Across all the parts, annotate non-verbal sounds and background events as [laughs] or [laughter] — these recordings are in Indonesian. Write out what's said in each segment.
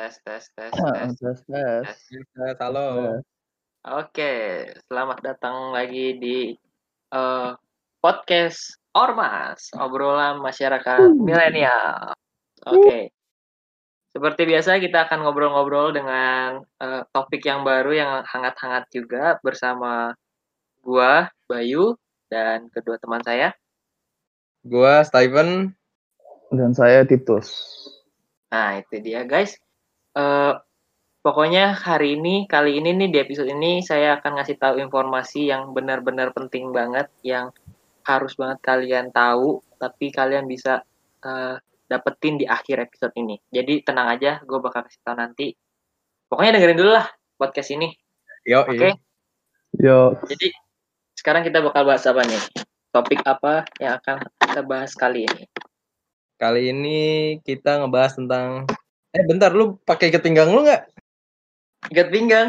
tes tes tes tes. tes tes. Tes. Tes, halo. Tes. Oke, selamat datang lagi di eh, podcast Ormas, obrolan masyarakat Uh. milenial. Oke. Seperti biasa kita akan ngobrol-ngobrol dengan eh, topik yang baru yang hangat-hangat juga bersama gua, Bayu dan kedua teman saya. Gua Steven. Dan saya Titus. Nah, itu dia guys. Eh pokoknya hari ini, kali ini nih di episode ini saya akan ngasih tahu informasi yang benar-benar penting banget yang harus banget kalian tahu, tapi kalian bisa eh, dapetin di akhir episode ini. Jadi tenang aja, gue bakal kasih tahu nanti. Pokoknya dengerin dulu lah podcast ini. Yo, Oke. Yo, Jadi sekarang kita bakal bahas apa nih? Topik apa yang akan kita bahas kali ini? Kali ini kita ngebahas tentang Eh bentar lu pakai ikat pinggang lu nggak? Ikat pinggang.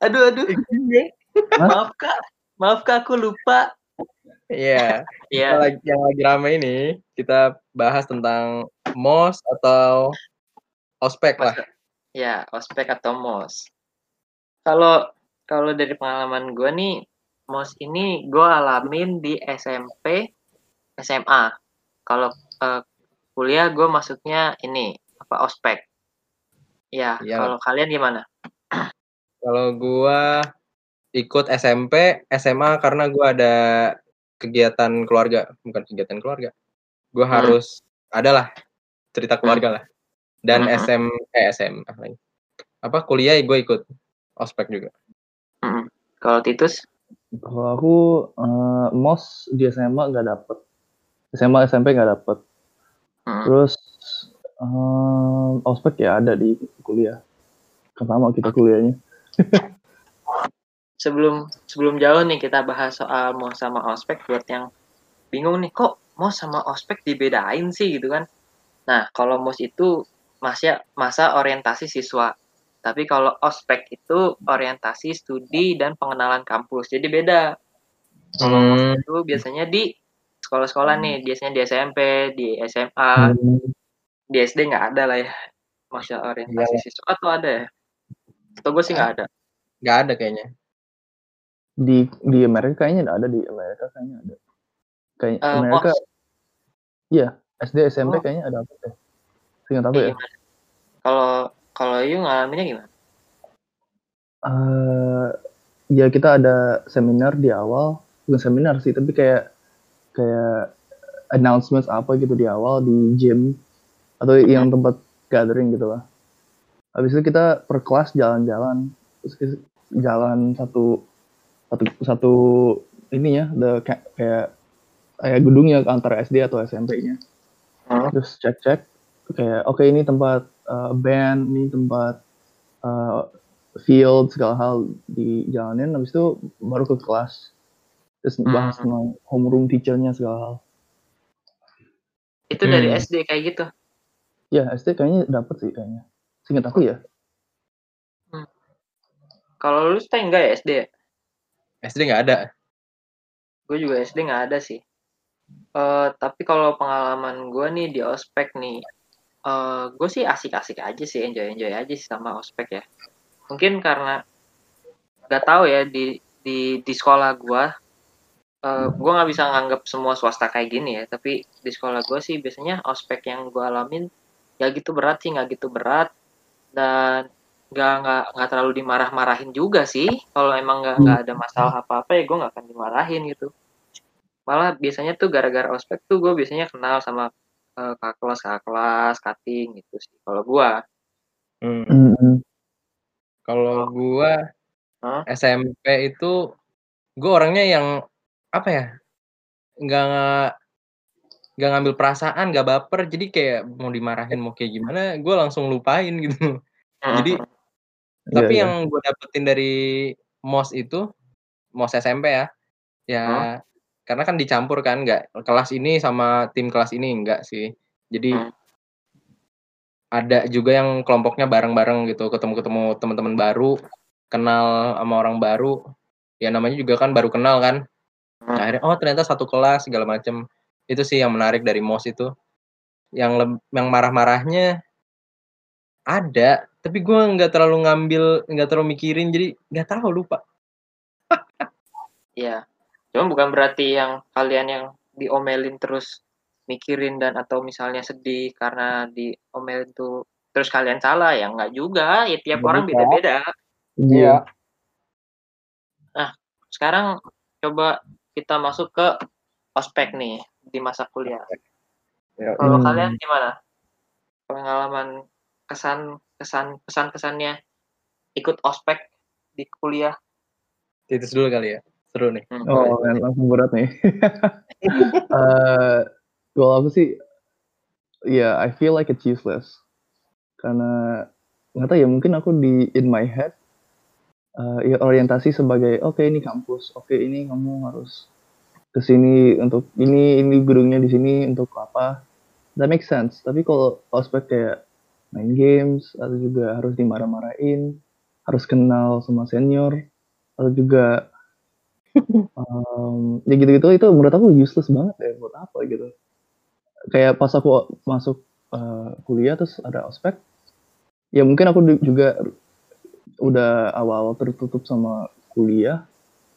Aduh, aduh. [laughs] Maaf kak. Maaf kak, aku lupa. Iya. [laughs] Iya. Yang lagi- Yang lagi rame ini kita bahas tentang MOS atau ospek lah. Ya, ospek atau mos. Kalau kalau dari pengalaman gue nih, mos ini gue alamin di SMP, SMA. Kalau eh, kuliah gue masuknya ini apa ospek. Ya, Iya. kalau kalian gimana? Kalau gua ikut SMP, SMA karena gua ada kegiatan keluarga, bukan kegiatan keluarga. Gua Hmm. harus adalah cerita keluarga lah. Dan Hmm. SM eh SM lagi. Apa kuliah gue ikut ospek juga. Mm-mm. Kalau Titus? kalau aku eh, mos di SMA nggak dapet. SMA SMP nggak dapet. Mm. Terus eh, ospek ya ada di kuliah. Pertama kita kuliahnya. [laughs] Sebelum sebelum jauh nih kita bahas soal mos sama ospek buat yang bingung nih kok mos sama ospek dibedain sih gitu kan. Nah, kalau mos itu masa masa orientasi siswa. Tapi kalau ospek itu orientasi studi dan pengenalan kampus. Jadi beda. Kalau mos Hmm, itu biasanya di sekolah-sekolah nih, biasanya di SMP, di SMA, Hmm, di SD nggak ada lah ya. Masa orientasi Iya. siswa atau ada ya? Atau gue sih nggak ada. nggak ada kayaknya. di di Amerika kayaknya nggak ada di Amerika kayaknya ada. Kayak Eh, Amerika iya SD SMP Oh. kayaknya ada apa deh. Seingat aku ya. Gimana? Kalau kalau you ngalaminnya gimana? eh ya kita ada seminar di awal, bukan seminar sih, tapi kayak kayak announcements apa gitu di awal di gym atau yang tempat gathering gitu lah. Habis itu kita per kelas jalan-jalan, terus jalan satu satu satu ininya, the kayak kayak gedungnya antara SD atau SMP-nya. Hmm. Terus cek-cek kayak oke ini tempat uh, band, ini tempat uh, field segala hal dijalanin habis itu baru ke kelas terus bahas Hmm. tentang homeroom teachernya segala hal Itu dari Hmm. SD kayak gitu. Ya SD kayaknya dapet sih kayaknya singkat aku ya Kalau lu stay enggak ya SD ya? SD nggak ada. Gue juga SD nggak ada sih. Eh tapi kalau pengalaman gue nih di ospek nih, eh gue sih asik-asik aja sih, enjoy-enjoy aja sih sama ospek ya. Mungkin karena nggak tahu ya di di di sekolah gue, eh gue nggak bisa nganggap semua swasta kayak gini ya. Tapi di sekolah gue sih biasanya ospek yang gue alamin ya gitu berat sih, nggak gitu berat dan nggak nggak nggak terlalu dimarah-marahin juga sih. Kalau emang nggak nggak ada masalah apa-apa ya gue nggak akan dimarahin gitu malah biasanya tuh gara-gara ospek tuh gue biasanya kenal sama eh, kakak kelas kakak kelas cutting gitu sih kalau gua Hmm. Kalau gua Hah? SMP itu gua orangnya yang apa ya? nggak nggak ngambil perasaan, nggak baper. Jadi kayak mau dimarahin mau kayak gimana, gua langsung lupain gitu. Jadi Iya, tapi iya. yang gue dapetin dari MOS itu, MOS SMP ya, ya Hah? karena kan dicampur kan, nggak kelas ini sama tim kelas ini enggak sih. Jadi Hmm. ada juga yang kelompoknya bareng-bareng gitu, ketemu-ketemu teman-teman baru, kenal sama orang baru. Ya namanya juga kan baru kenal kan. Hmm. Akhirnya oh ternyata satu kelas segala macem. Itu sih yang menarik dari MOS itu. Yang yang marah-marahnya ada, tapi gue nggak terlalu ngambil nggak terlalu mikirin jadi nggak tahu lupa Iya. Cuma bukan berarti yang kalian yang diomelin terus mikirin dan atau misalnya sedih karena diomelin tuh terus kalian salah ya nggak juga ya tiap Nggak orang beda-beda Iya. sekarang coba kita masuk ke ospek nih di masa kuliah Ya. kalau Hmm. kalian gimana pengalaman kesan kesan kesan kesannya ikut ospek di kuliah titis dulu kali ya seru nih Hmm, Oh, men, langsung berat nih. [laughs] Eh, kalau aku sih, ya I feel like it's useless. Karena nggak tahu ya, mungkin aku di in my head, eh, ya orientasi sebagai oke ini kampus, oke ini kamu harus ke sini untuk ini ini gedungnya di sini untuk apa? That makes sense. Tapi kalau ospek kayak main games atau juga harus dimarah-marahin, harus kenal sama senior, atau juga [laughs] um, ya gitu-gitu itu menurut aku useless banget ya buat apa gitu kayak pas aku masuk uh, kuliah terus ada ospek ya mungkin aku juga udah awal-awal tertutup sama kuliah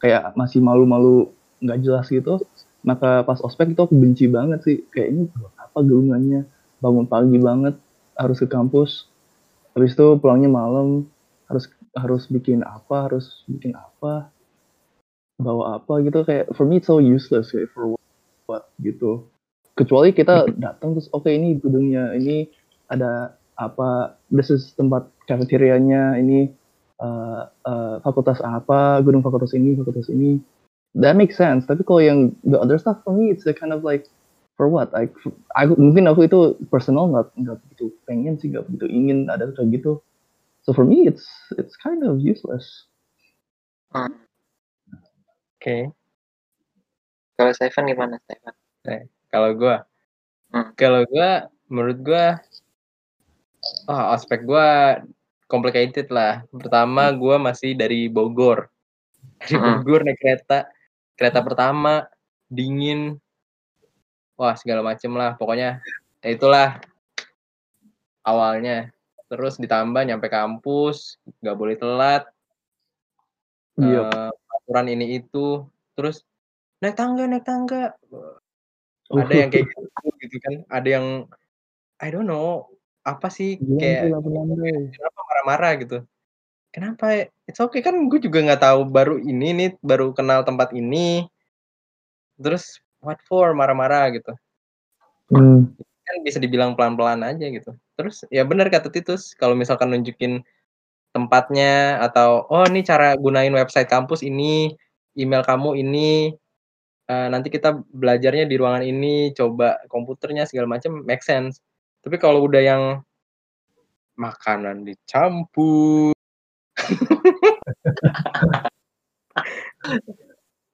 kayak masih malu-malu nggak jelas gitu. Maka pas ospek itu aku benci banget sih. Kayak ini apa gelungannya bangun pagi banget harus ke kampus. Habis itu pulangnya malam harus harus bikin apa harus bikin apa bawa apa gitu. Kayak for me it's so useless kayak for what gitu. Kecuali kita datang terus oke ini gedungnya ini ada apa this is tempat kafeterianya ini uh, uh, fakultas apa gedung fakultas ini fakultas ini that makes sense. Tapi kalau yang the other stuff for me it's a kind of like for what? Like aku mungkin aku itu personal nggak nggak begitu pengen sih nggak begitu ingin ada kayak gitu. So for me it's it's kind of useless. Hmm. oke. Kalau Stephen gimana Stephen kalau gue Hmm. kalau gue menurut gue ah aspek gue complicated lah. Pertama gue masih dari Bogor. Dari Hmm. Bogor naik kereta kereta pertama dingin. Wah segala macem lah pokoknya. Ya itulah awalnya. Terus ditambah nyampe kampus nggak boleh telat. Iya. eh, aturan ini itu. Terus naik tangga naik tangga. Uh, ada yang kayak gitu gitu kan. Ada yang I don't know apa sih kayak kenapa marah-marah gitu kenapa? It's okay kan gue juga nggak tahu baru ini nih baru kenal tempat ini. Terus what for? Marah-marah gitu. Hmm. kan bisa dibilang pelan-pelan aja gitu. Terus ya benar kata Titus kalau misalkan nunjukin tempatnya atau oh ini cara gunain website kampus ini email kamu ini eh, nanti kita belajarnya di ruangan ini coba komputernya segala macam make sense. Tapi kalau udah yang makanan dicampur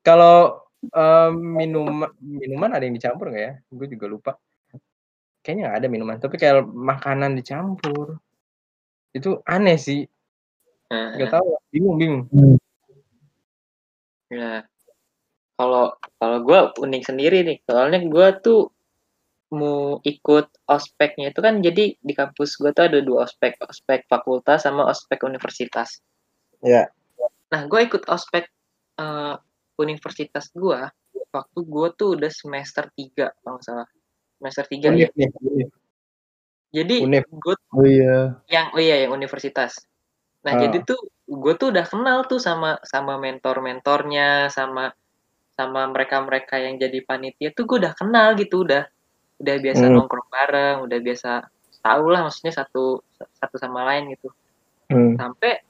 kalau em, minum minuman ada yang dicampur nggak ya? Gue juga lupa. Kayaknya nggak ada minuman tapi kayak makanan dicampur. Itu aneh sih. Nah, nggak tahu bingung bingung. Ya, kalau kalau gue unik sendiri nih, soalnya gue tuh mau ikut ospeknya itu kan jadi di kampus gue tuh ada dua ospek, ospek fakultas sama ospek universitas. Ya Nah, gue ikut ospek eh, universitas gue waktu gue tuh udah semester 3 kalau nggak salah. Semester 3 ya. unif nih unif. Jadi Unif. gue Oh iya. yang oh iya yang universitas. Nah, Ah. jadi tuh gue tuh udah kenal tuh sama sama mentor-mentornya, sama sama mereka-mereka yang jadi panitia tuh gue udah kenal gitu, udah udah biasa Hmm. nongkrong bareng, udah biasa tahu lah maksudnya satu satu sama lain gitu. Hmm. Sampai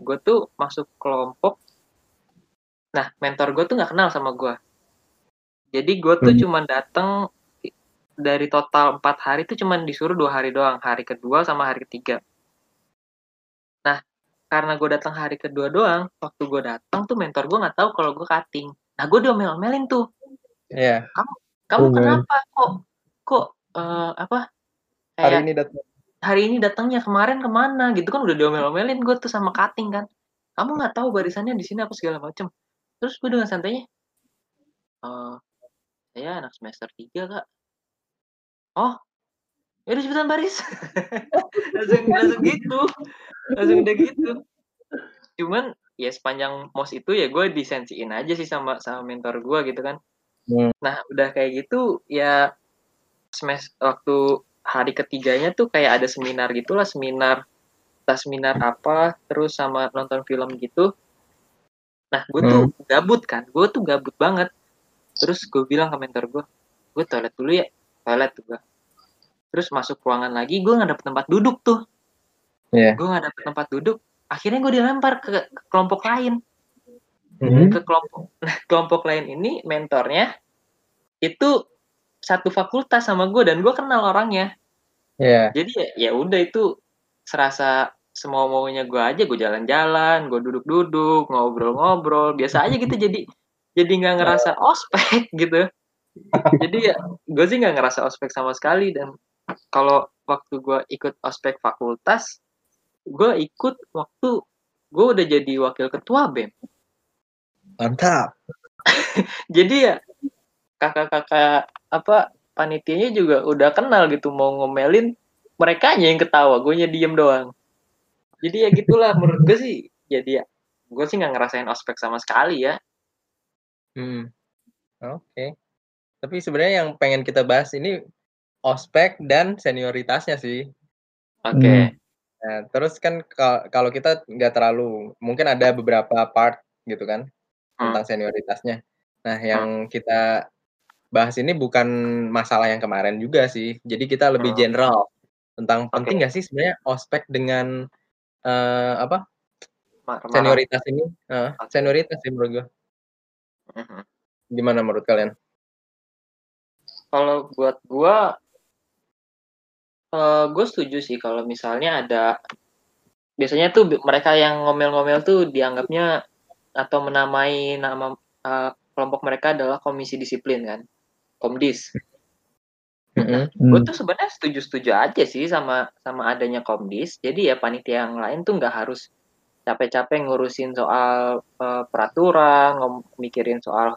gue tuh masuk kelompok. Nah, mentor gue tuh nggak kenal sama gue. Jadi gue tuh Hmm. cuman datang dari total empat hari tuh cuman disuruh dua hari doang, hari kedua sama hari ketiga. Nah, karena gue datang hari kedua doang, waktu gue datang tuh mentor gue nggak tahu kalau gue cutting. Nah, gue diomel-omelin tuh. ya Kamu Oh, man. kenapa kok kok eh, apa? hari Kayak ini datang hari ini datangnya kemarin ke mana gitu. Kan udah diomel-omelin gue tuh sama cutting kan. Kamu nggak tahu barisannya di sini apa segala macem. Terus gue dengan santainya eh saya anak semester 3 kak. Oh ya udah cepetan baris [laughs] langsung langsung gitu. Langsung udah gitu. Cuman ya sepanjang mos itu ya gue disensiin aja sih sama sama mentor gue gitu kan. Hmm. nah udah kayak gitu ya semester waktu hari ketiganya tuh kayak ada seminar gitulah seminar entah seminar apa terus sama nonton film gitu. Nah gue tuh gabut kan gue tuh gabut banget. Terus gue bilang ke mentor gue gue toilet dulu ya toilet tuh gue terus masuk ruangan lagi gue nggak dapet tempat duduk tuh. Iya. gue nggak dapet tempat duduk akhirnya gue dilempar ke, ke kelompok lain. Mhm. ke kelompok [laughs] nah kelompok lain ini mentornya itu satu fakultas sama gue dan gue kenal orangnya. Iya. jadi ya ya udah itu serasa semau maunya gue aja gue jalan-jalan gue duduk-duduk ngobrol-ngobrol biasa aja gitu. Jadi jadi nggak ngerasa ospek [laughs] gitu. Jadi ya gue sih nggak ngerasa ospek sama sekali. Dan kalau waktu gue ikut ospek fakultas gue ikut waktu gue udah jadi wakil ketua bem. Mantap. [laughs] jadi ya kakak-kakak apa panitianya juga udah kenal gitu mau ngomelin mereka yang ketawa gue nya diem doang jadi ya gitulah menurut gue sih jadi ya gue sih nggak ngerasain ospek sama sekali ya Hmm. Oke. Tapi sebenarnya yang pengen kita bahas ini ospek dan senioritasnya sih. oke Hmm. Nah, terus kan ka- kalau kita nggak terlalu, mungkin ada beberapa part gitu kan Hmm. tentang senioritasnya. Nah, yang kita bahas ini bukan masalah yang kemarin juga sih. Jadi kita lebih Hmm. general tentang penting Oke. nggak sih sebenarnya ospek dengan eh, apa senioritas ini? Eh, Oke. senioritas sih menurut gue. Mhm. Gimana menurut kalian? kalau buat gue eh gue setuju sih kalau misalnya ada biasanya tuh mereka yang ngomel-ngomel tuh dianggapnya atau menamai nama eh, kelompok mereka adalah komisi disiplin kan komdis Mm-mm. gue Hmm. tuh sebenarnya setuju-setuju aja sih sama sama adanya komdis jadi ya panitia yang lain tuh nggak harus capek-capek ngurusin soal eh, peraturan ngom- mikirin soal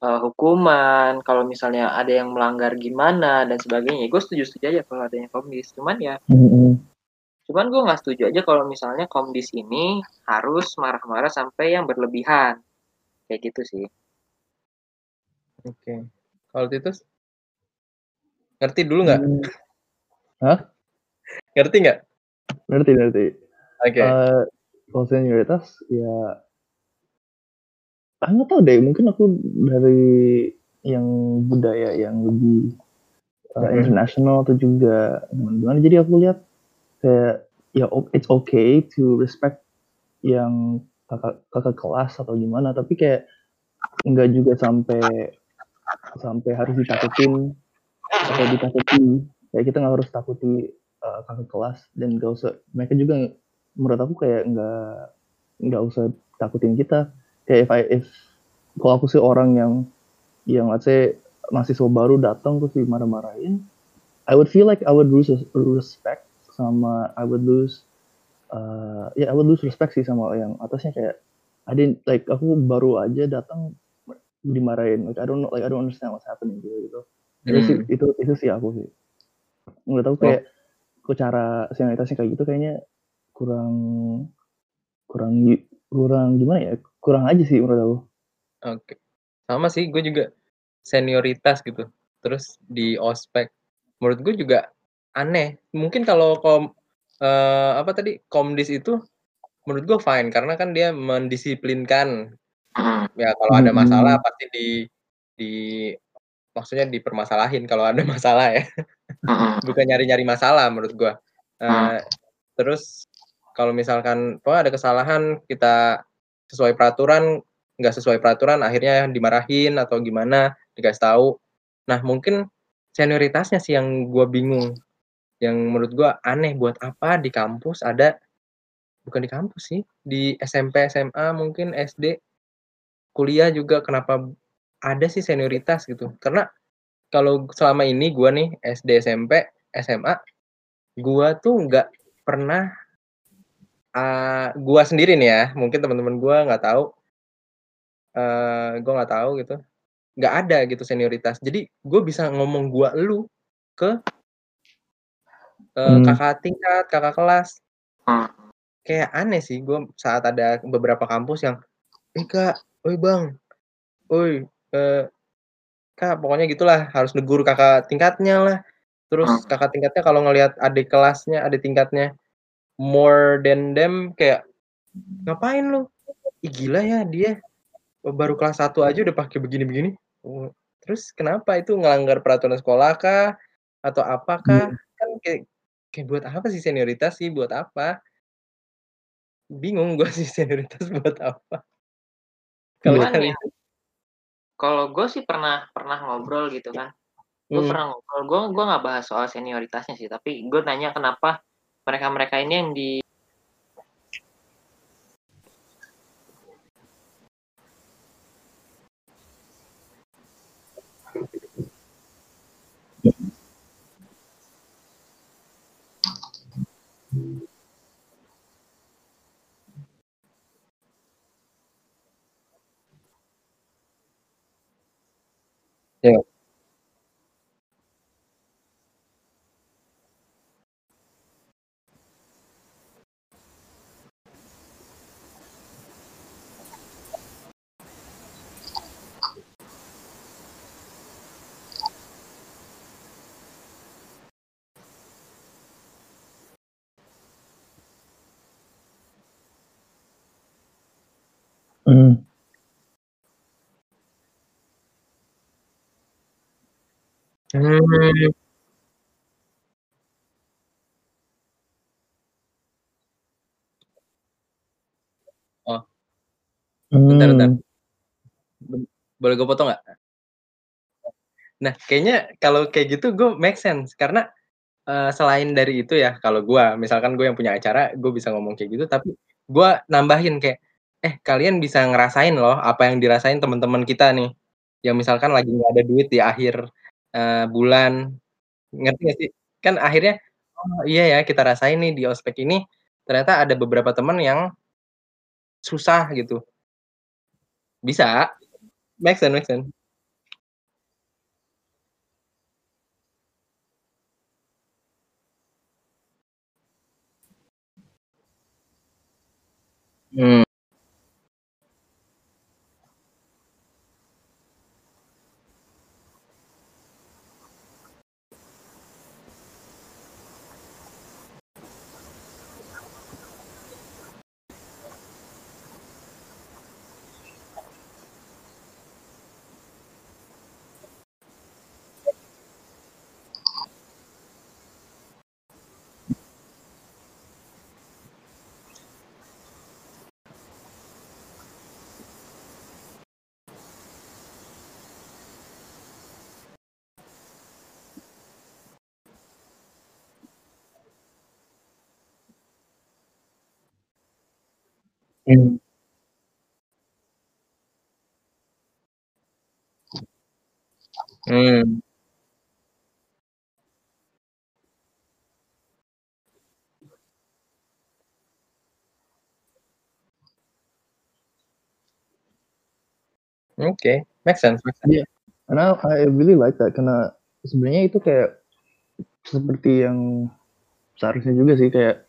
eh, hukuman kalau misalnya ada yang melanggar gimana dan sebagainya gue setuju-setuju aja kalau adanya komdis cuman ya Hmm. cuman gue nggak setuju aja kalau misalnya komdis ini harus marah-marah sampai yang berlebihan kayak gitu sih Oke. Kalau Titus ngerti dulu nggak? Hmm. Hah? Ngerti nggak? Ngerti, ngerti. Oke. Eh, kalau senioritas, ya ah, nggak tahu deh. Mungkin aku dari yang budaya yang lebih uh, Mhm. internasional atau juga gimana. Jadi aku lihat kayak ya it's okay to respect yang kakak kakak kelas atau gimana. Tapi kayak nggak juga sampai sampai harus ditakutin atau ditakuti. Kayak kita nggak harus takuti uh, kakak kelas dan gak usah mereka juga menurut aku kayak nggak nggak usah takutin kita kayak if I, if kalau aku sih orang yang yang let's say mahasiswa baru datang terus dimarah-marahin I would feel like I would lose respect sama I would lose uh, ya I would lose respect sih sama yang atasnya kayak I didn't like aku baru aja datang dimarahin like I don't know like I don't understand what's happening gitu gitu itu sih Hmm. itu itu sih aku sih menurut aku kayak kok cara senioritasnya kayak gitu kayaknya kurang kurang kurang gimana ya kurang aja sih menurut aku Oke. Sama sih, gue juga senioritas gitu. Terus di ospek, menurut gue juga aneh. Mungkin kalau kom eh, apa tadi komdis itu, menurut gue fine karena kan dia mendisiplinkan. Ya kalau ada Hmm. masalah pasti di di maksudnya dipermasalahin kalau ada [laughs] masalah ya. Bukan nyari-nyari masalah menurut gue. Eh, terus kalau misalkan oh ada kesalahan kita sesuai peraturan nggak sesuai peraturan akhirnya dimarahin atau gimana dikasih tahu nah mungkin senioritasnya sih yang gue bingung yang menurut gue aneh buat apa di kampus ada bukan di kampus sih di SMP SMA mungkin SD kuliah juga kenapa ada sih senioritas gitu karena kalau selama ini gue nih SD SMP SMA gue tuh nggak pernah uh, gue sendiri nih ya mungkin teman-teman gue nggak tahu eh gue nggak tahu gitu nggak ada gitu senioritas jadi gue bisa ngomong gua lu ke eee, Hmm. kakak tingkat, kakak kelas. Hmm. Kayak aneh sih gue saat ada beberapa kampus yang, "Eh, Kak, oi Bang, oi, eee, Kak," pokoknya gitulah harus negur kakak tingkatnya lah. Terus Hmm. kakak tingkatnya kalau ngelihat adik kelasnya, adik tingkatnya more than them kayak, "Ngapain lu? Ih, gila ya dia, baru kelas 1 aja udah pakai begini-begini." Oh, terus kenapa itu ngelanggar peraturan sekolah kah? Atau apakah? Hmm. Kan kayak kayak buat apa sih senioritas sih, buat apa? Bingung gue sih [laughs] senioritas buat apa. Kalau ya kalau gue sih pernah pernah ngobrol gitu kan. Gue Hmm. pernah ngobrol, gue gue nggak bahas soal senioritasnya sih, tapi gue nanya kenapa mereka-mereka ini yang di Iya. Hmm. Mmm. Oh. Bentar bentar. Mmm. Ben boleh gue potong nggak? Nah, kayaknya kalau kayak gitu gue make sense karena, eee, selain dari itu ya, kalau gue, misalkan gue yang punya acara, gue bisa ngomong kayak gitu, tapi gue nambahin kayak, "Eh, kalian bisa ngerasain loh apa yang dirasain temen-temen kita nih, yang misalkan lagi nggak ada duit di akhir, eee, bulan." Ngerti nggak sih? Kan akhirnya, "Oh, iya ya kita rasain nih di ospek ini, ternyata ada beberapa temen yang" "susah," gitu. Bisa. Make sense make sense. Mmm. Mmm. Mmm. Oke, make sense make sense. Iya, karena I really like that karena sebenarnya itu kayak seperti yang seharusnya juga sih kayak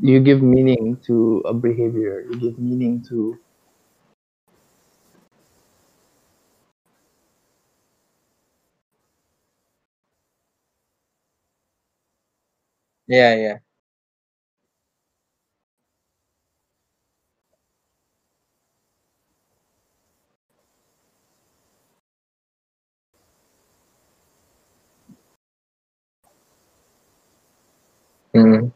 you give meaning to a behavior, you give meaning to yeah iya. Mhm.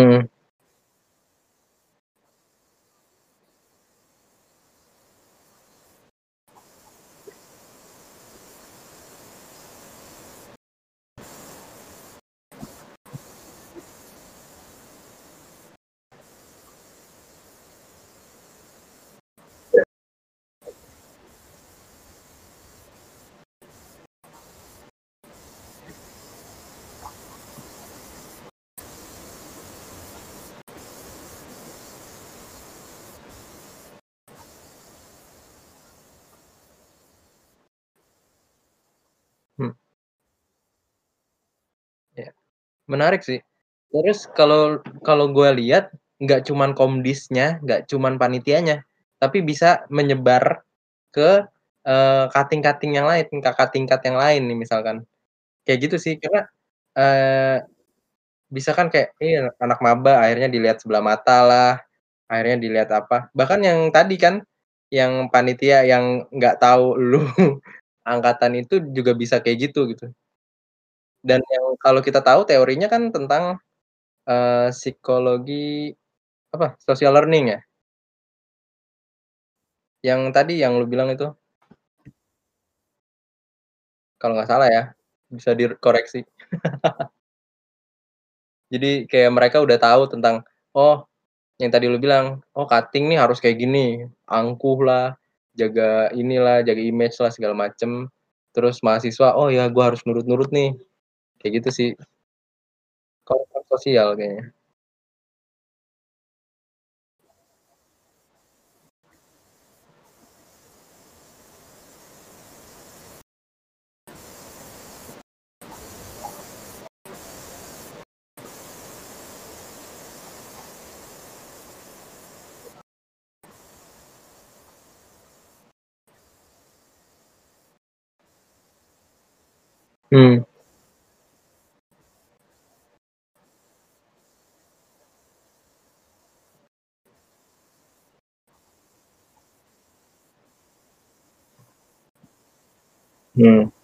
Mhm. Hmm. Iya, menarik sih. Terus kalau kalau gue lihat, nggak cuman komdisnya, nggak cuman panitianya, tapi bisa menyebar ke, eee, kating-kating yang lain, kakak tingkat yang lain nih misalkan. Kayak gitu sih, karena, eee, bisa kan kayak, iya anak maba akhirnya dilihat sebelah matalah, akhirnya dilihat apa, bahkan yang tadi kan, yang panitia yang nggak tahu lu [laughs] angkatan itu juga bisa kayak gitu, gitu. Dan yang kalau kita tahu teorinya kan tentang, eee, psikologi apa, social learning ya? Yang tadi yang lu bilang itu. Kalau nggak salah ya, bisa dikoreksi. [laughs] Jadi kayak mereka udah tahu tentang, oh yang tadi lu bilang, oh cutting nih harus kayak gini, angkuhlah, jaga inilah, jaga image-lah segala macem. Terus mahasiswa, oh ya gua harus nurut-nurut nih, kayak gitu sih. Kontrak sosial kayaknya. Mmm. Mmm.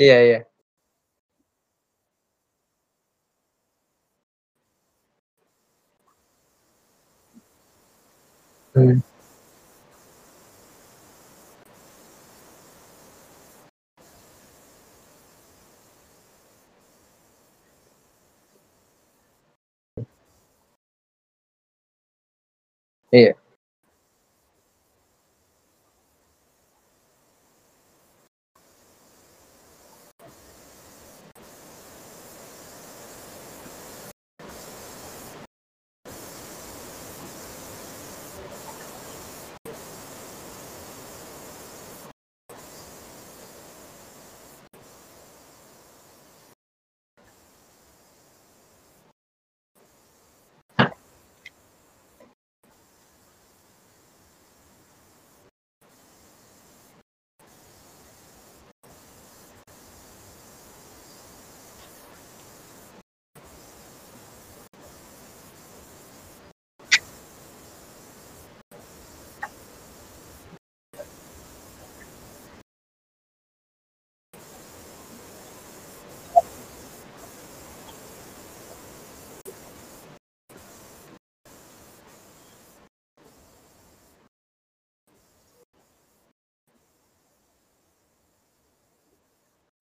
Iya iya. Mmm. Iya.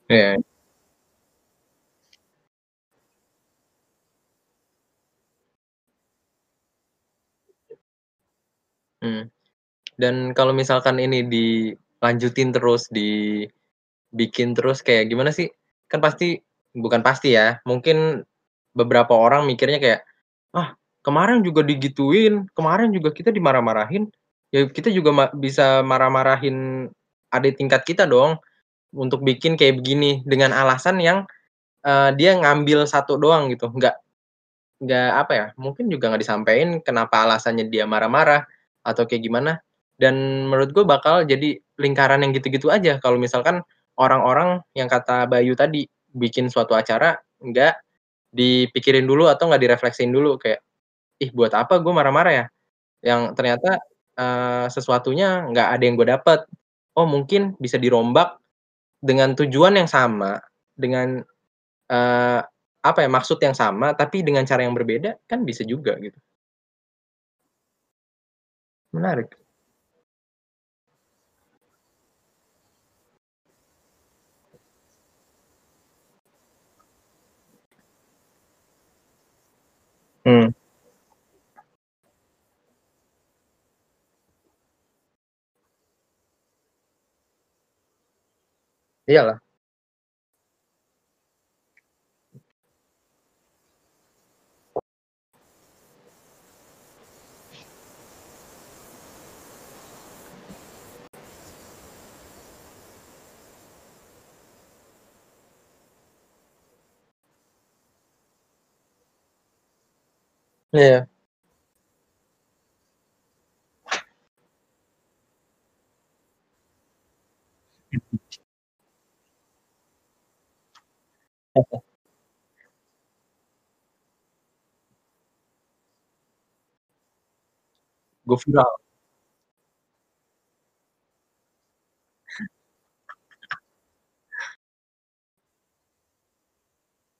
Iya. Hmm. Dan kalau misalkan ini dilanjutin terus, dibikin terus kayak gimana sih, kan pasti bukan pasti ya, mungkin beberapa orang mikirnya kayak, "Ah, kemarin juga digituin, kemarin juga kita dimarah-marahin, ya kita juga ma bisa marah-marahin adik tingkat kita dong, untuk bikin kayak begini." Dengan alasan yang, eee, dia ngambil satu doang gitu, nggak nggak apa ya, mungkin juga nggak disampein kenapa alasannya dia marah-marah, atau kayak gimana. Dan menurut gue bakal jadi lingkaran yang gitu-gitu aja kalau misalkan orang-orang yang kata Bayu tadi, bikin suatu acara nggak dipikirin dulu atau nggak direfleksiin dulu kayak, "Ih buat apa gue marah-marah ya?" Yang ternyata, eee, sesuatunya nggak ada yang gue dapet. Oh mungkin bisa dirombak dengan tujuan yang sama, dengan, eee, apa ya, maksud yang sama, tapi dengan cara yang berbeda, kan bisa juga gitu. Menarik. Mmm. Iyalah. Iya. Gofura.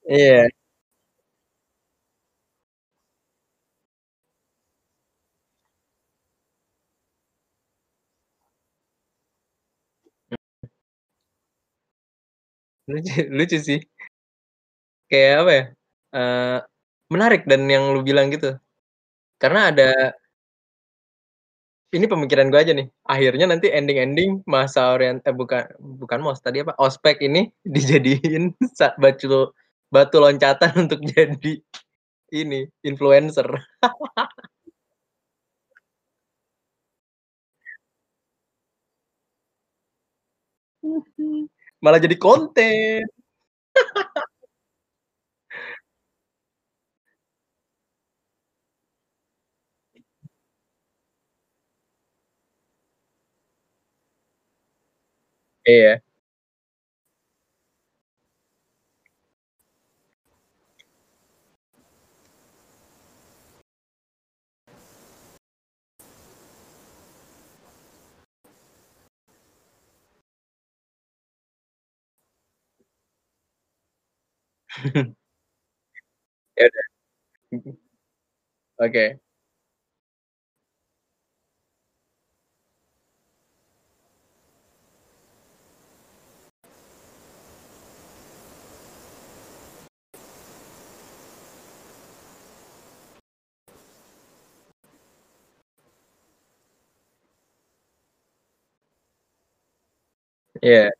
É. Luigi, Luigi. Kayak apa ya, eee, menarik dan yang lu bilang gitu. Karena ada ini pemikiran gue aja nih, akhirnya nanti ending-ending masa orient eh bukan bukan MOS, tadi apa, ospek ini [laughs] dijadiin sa bacu batu loncatan [laughs] untuk jadi ini, influencer. [laughs] Malah jadi konten. Iya. [laughs] Ya [laughs] udah.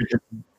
Mhm. Oke.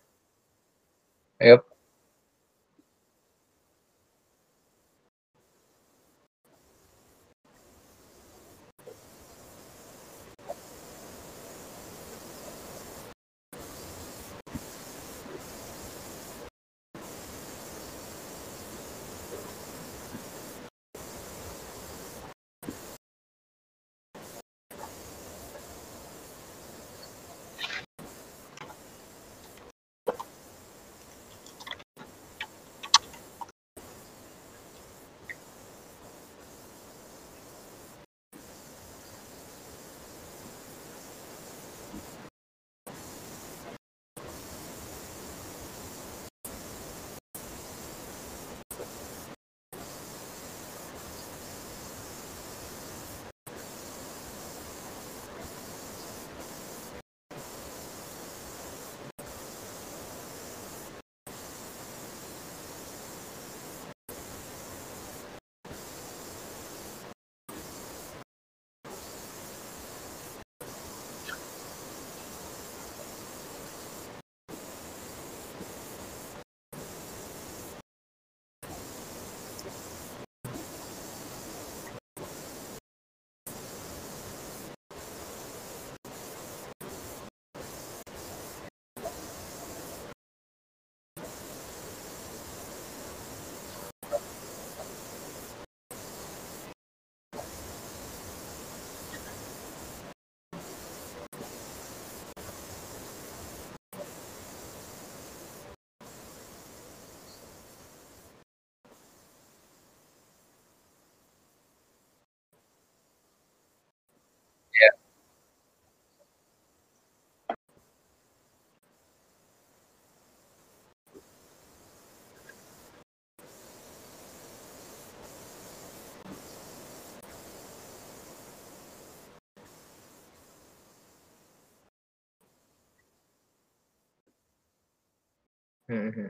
Mhm mhm.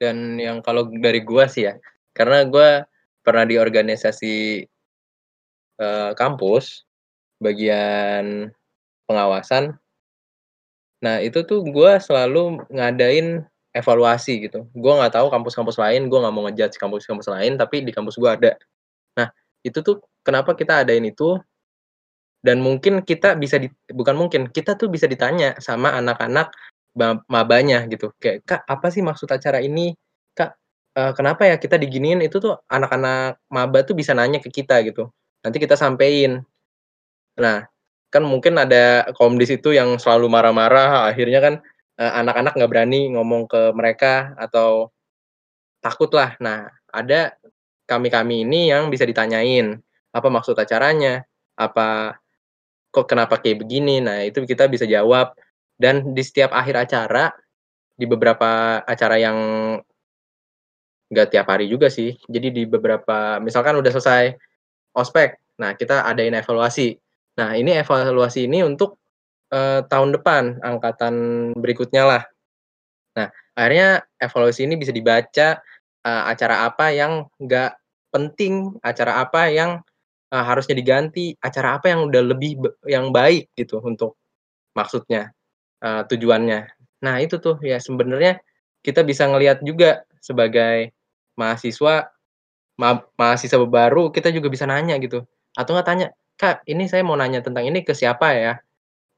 Dan yang kalau dari gua sih ya, karena gua pernah di organisasi, eee, kampus, bagian pengawasan. Nah, itu tuh gua selalu ngadain evaluasi gitu. Gua nggak tahu kampus-kampus lain, gua nggak mau nge-judge kampus-kampus lain, tapi di kampus gua ada. Nah, itu tuh kenapa kita adain itu, dan mungkin kita bisa di bukan mungkin, kita tuh bisa ditanya sama anak-anak mabanya gitu, kayak, "Kak, apa sih maksud acara ini? Kak, eee, kenapa ya kita diginiin?" Itu tuh anak-anak maba tuh bisa nanya ke kita gitu, nanti kita sampein. Nah, kan mungkin ada komdis itu yang selalu marah-marah, akhirnya kan, eee, anak-anak nggak berani ngomong ke mereka atau takut lah. Nah, ada kami-kami ini yang bisa ditanyain, apa maksud acaranya, apa kok kenapa kayak begini. Nah, itu kita bisa jawab, dan di setiap akhir acara, di beberapa acara yang nggak tiap hari juga sih, jadi di beberapa misalkan udah selesai ospek, nah kita adain evaluasi. Nah, ini evaluasi ini untuk, eee, tahun depan, angkatan berikutnya lah. Nah, akhirnya evaluasi ini bisa dibaca, eee, acara apa yang nggak penting, acara apa yang, eee, harusnya diganti, acara apa yang udah lebih yang baik gitu untuk maksudnya, eee, tujuannya. Nah, itu tuh ya sebenarnya kita bisa ngelihat juga sebagai mahasiswa, ma mahasiswa baru, kita juga bisa nanya gitu, atau nggak tanya, "Kak, ini saya mau nanya tentang ini ke siapa ya?"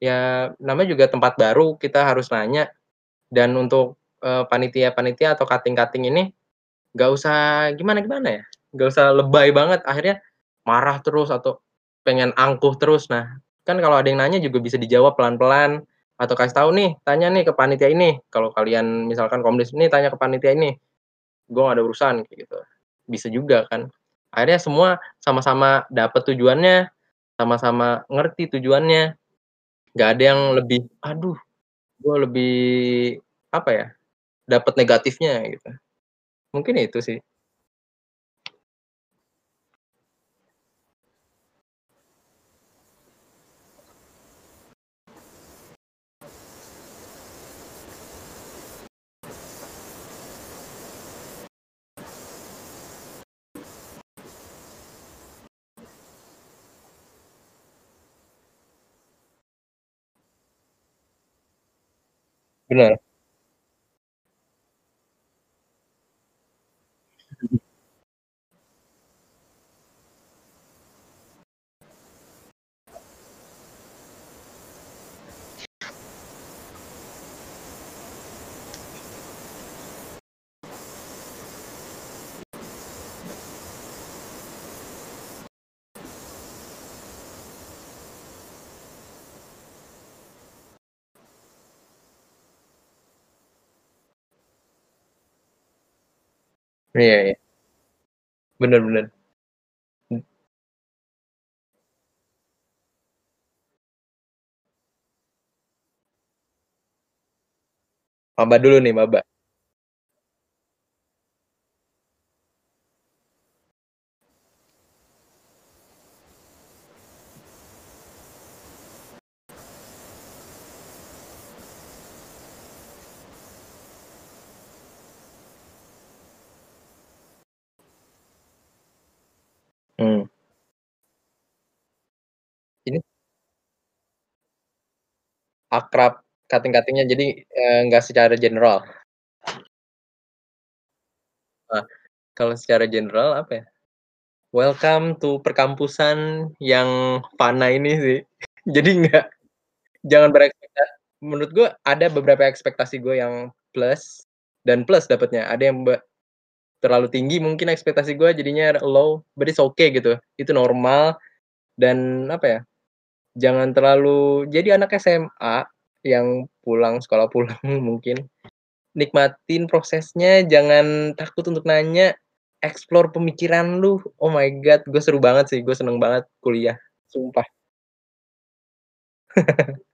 Ya namanya juga tempat baru, kita harus nanya, dan untuk, eee, panitia-panitia atau kating-kating ini, nggak usah gimana-gimana ya, nggak usah lebay banget, akhirnya marah terus atau pengen angkuh terus. Nah, kan kalau ada yang nanya juga bisa dijawab pelan-pelan, atau kasih tahu nih, "Tanya nih ke panitia ini, kalau kalian misalkan komdis, nih tanya ke panitia ini, gua nggak ada urusan," kayak gitu. Bisa juga kan. Akhirnya semua sama-sama dapet tujuannya, sama-sama ngerti tujuannya, nggak ada yang lebih, "Aduh, gua lebih" apa ya, dapet negatifnya gitu. Mungkin itu sih. benar. Iya iya. Bener bener. Mmm. Maba dulu nih, maba. Akrab, cutting-cutting-nya jadi, eee, nggak secara general? Nah, kalau secara general apa ya, welcome to perkampusan yang fana ini sih. [laughs] Jadi nggak jangan berekspekta menurut gua ada beberapa ekspektasi gua yang plus dan plus dapetnya, ada yang terlalu tinggi mungkin ekspektasi gua jadinya low, but it's okay gitu, itu normal dan apa ya, jangan terlalu jadi anak SMA yang pulang sekolah pulang [laughs] mungkin, nikmatin prosesnya, jangan takut untuk nanya, explore pemikiran lu, oh my god, gua seru banget sih, gua seneng banget kuliah, sumpah. [laughs]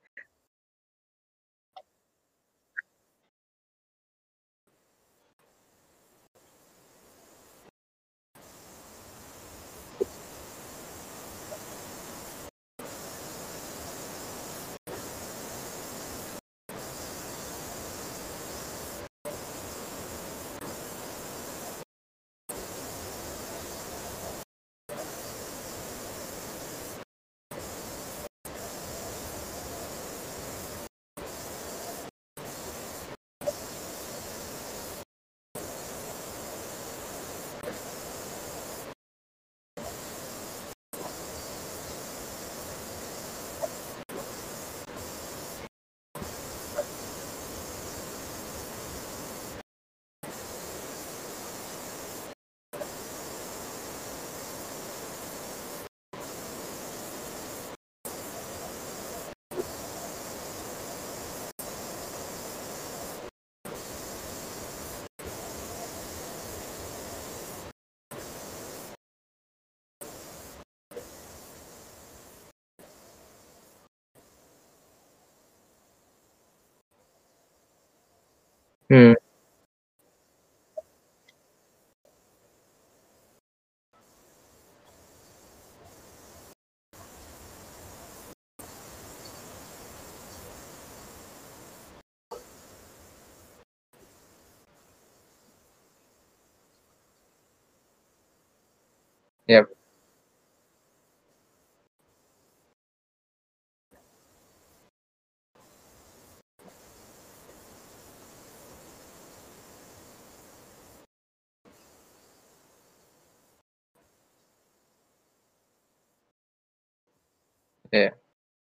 Mmm.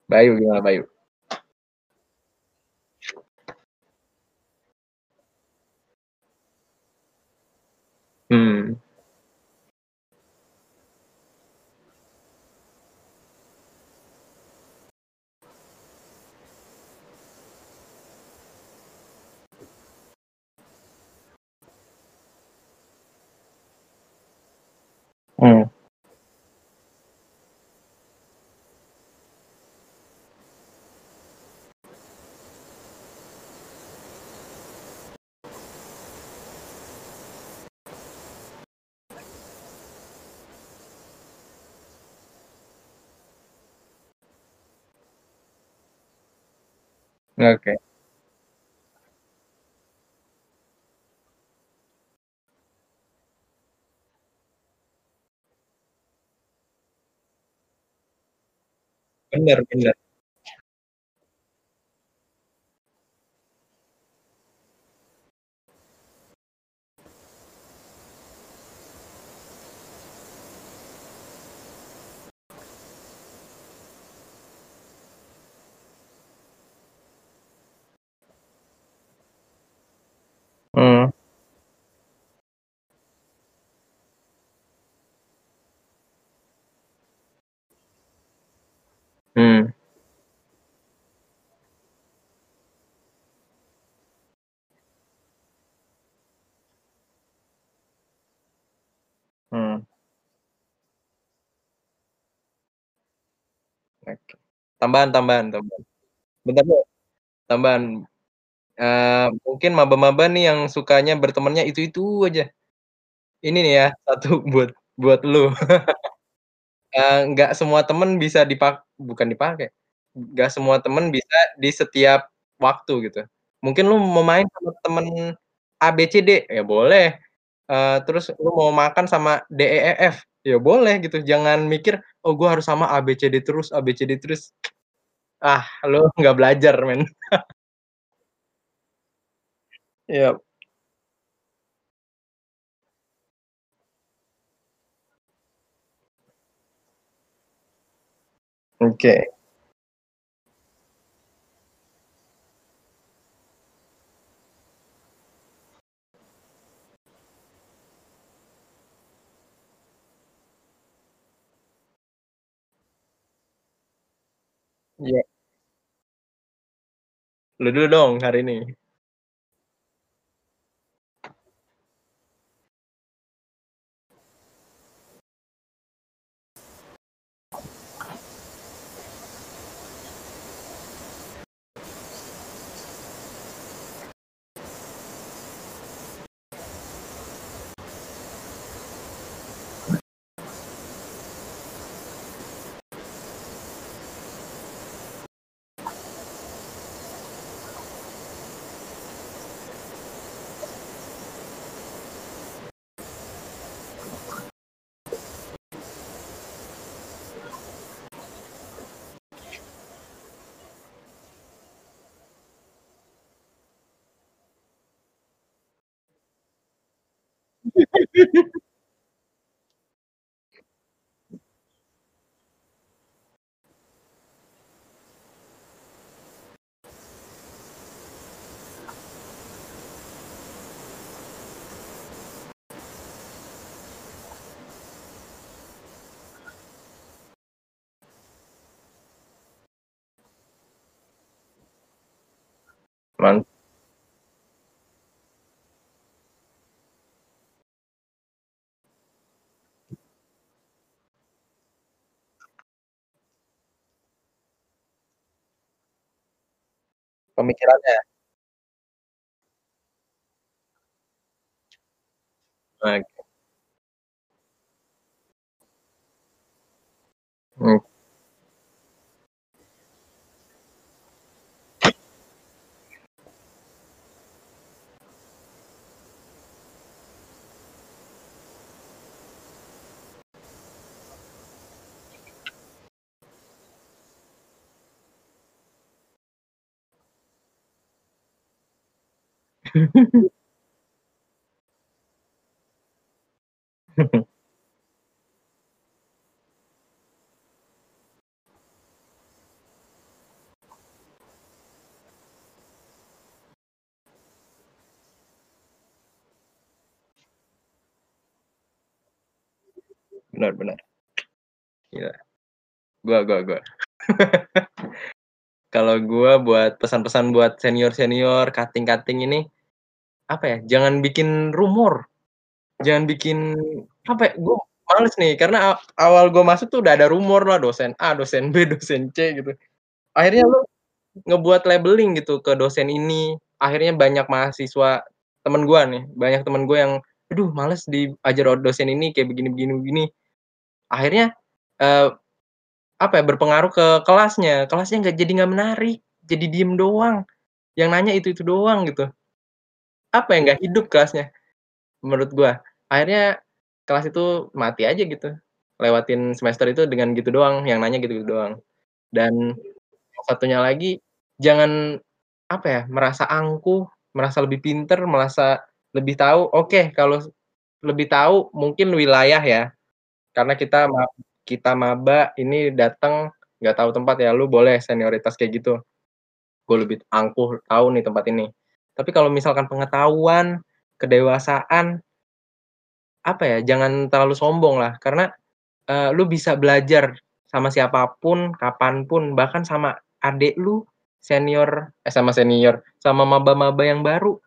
Bayu gimana Bayu? Oke. Bener. Hmm. Tambahan tambahan tambahan. Bentar dulu, tambahan, eee, mungkin maba-maba nih yang sukanya bertemannya itu-itu aja. Ini nih ya, satu [laughs] buat buat lu. [laughs] Eee, nggak semua temen bisa dipak bukan dipakai, nggak semua temen bisa di setiap waktu gitu. Mungkin lu mau main sama temen A, B, C, D, ya boleh, eee, terus lu mau makan sama D, E, E, F, ya boleh gitu. Jangan mikir, "Oh gua harus sama A, B, C, D terus A, B, C, D terus." Ah, lu nggak belajar men. [laughs] Iya. Oke. Iya. Lu dulu dong hari ini. Man Pemikirannya. Oke. Mmm. [laughs] Benar benar. Iya. Gua gua gua. [laughs] Kalau gua buat pesan-pesan buat senior-senior, cutting-cutting ini, apa ya, jangan bikin rumor, jangan bikin apa ya, gua males nih karena awal gua masuk tuh udah ada rumor lah, dosen A, dosen B, [laughs] dosen C gitu. Akhirnya lu ngebuat labeling gitu ke dosen ini, akhirnya banyak mahasiswa temen gua nih, banyak temen gua yang, "Aduh males diajar dosen ini kayak begini begini begini." Akhirnya, eee, apa ya, berpengaruh ke kelasnya, kelasnya nggak jadi nggak menarik, jadi diem doang, yang nanya itu-itu doang gitu. Apa ya, nggak hidup kelasnya, menurut gua. Akhirnya kelas itu mati aja gitu, lewatin semester itu dengan gitu doang, yang nanya gitu-gitu doang. Dan yang satunya lagi, jangan apa ya, merasa angkuh, merasa lebih pinter, merasa lebih tahu, oke kalau lebih tahu mungkin wilayah ya, karena kita kita maba ini dateng nggak tahu tempat ya, lu boleh senioritas kayak gitu. Gua lebih angkuh, tahu nih tempat ini. Tapi kalau misalkan pengetahuan, kedewasaan apa ya, jangan terlalu sombong lah, karena, eee, lu bisa belajar sama siapa pun, kapan pun, bahkan sama adek lu, senior eh, sama senior, sama maba-maba yang baru.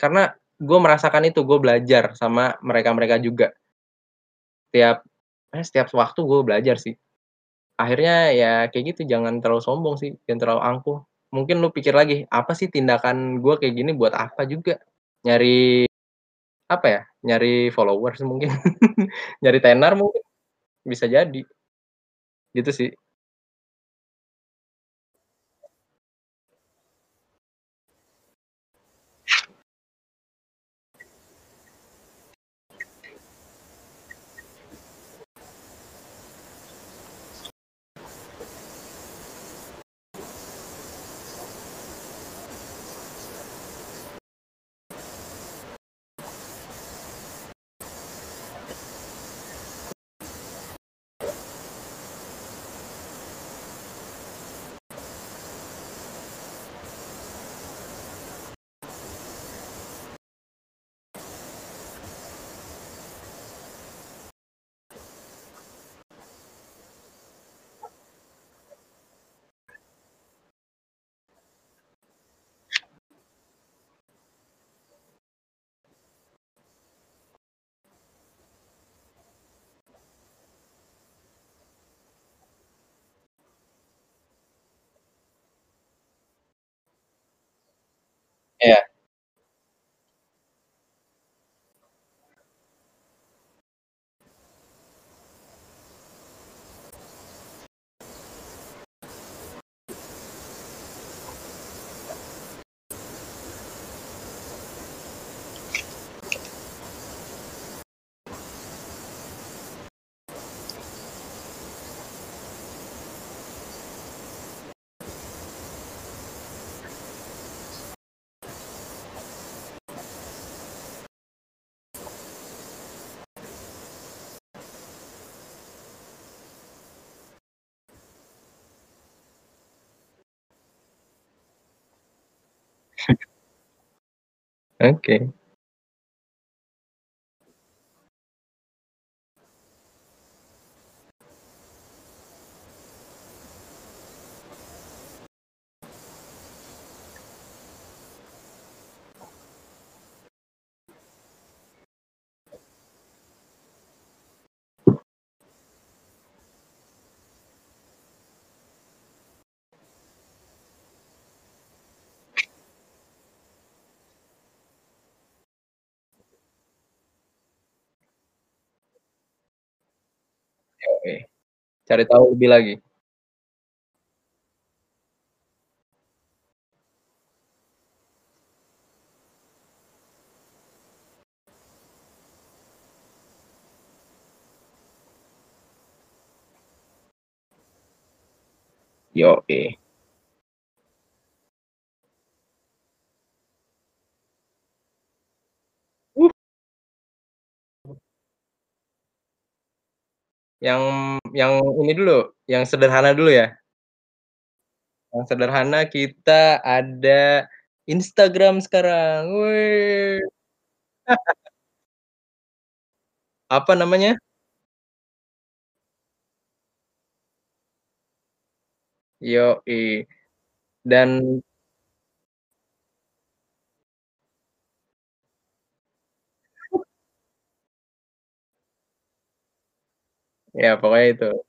Karena gua merasakan itu, gua belajar sama mereka-mereka juga. setiap eh, setiap waktu gue belajar sih. Akhirnya ya kayak gitu, jangan terlalu sombong sih, jangan terlalu angkuh. Mungkin lu pikir lagi, apa sih tindakan gue kayak gini buat apa juga? Nyari apa ya, nyari followers mungkin, [laughs] nyari tenar mungkin, bisa jadi. Gitu sih. Oke. Oke, cari tahu lebih lagi. Yoi. Uh. Yang yang ini dulu, yang sederhana dulu ya? Yang sederhana kita ada Instagram sekarang, wih. Apa namanya? Yoi, dan Ya pokoknya itu.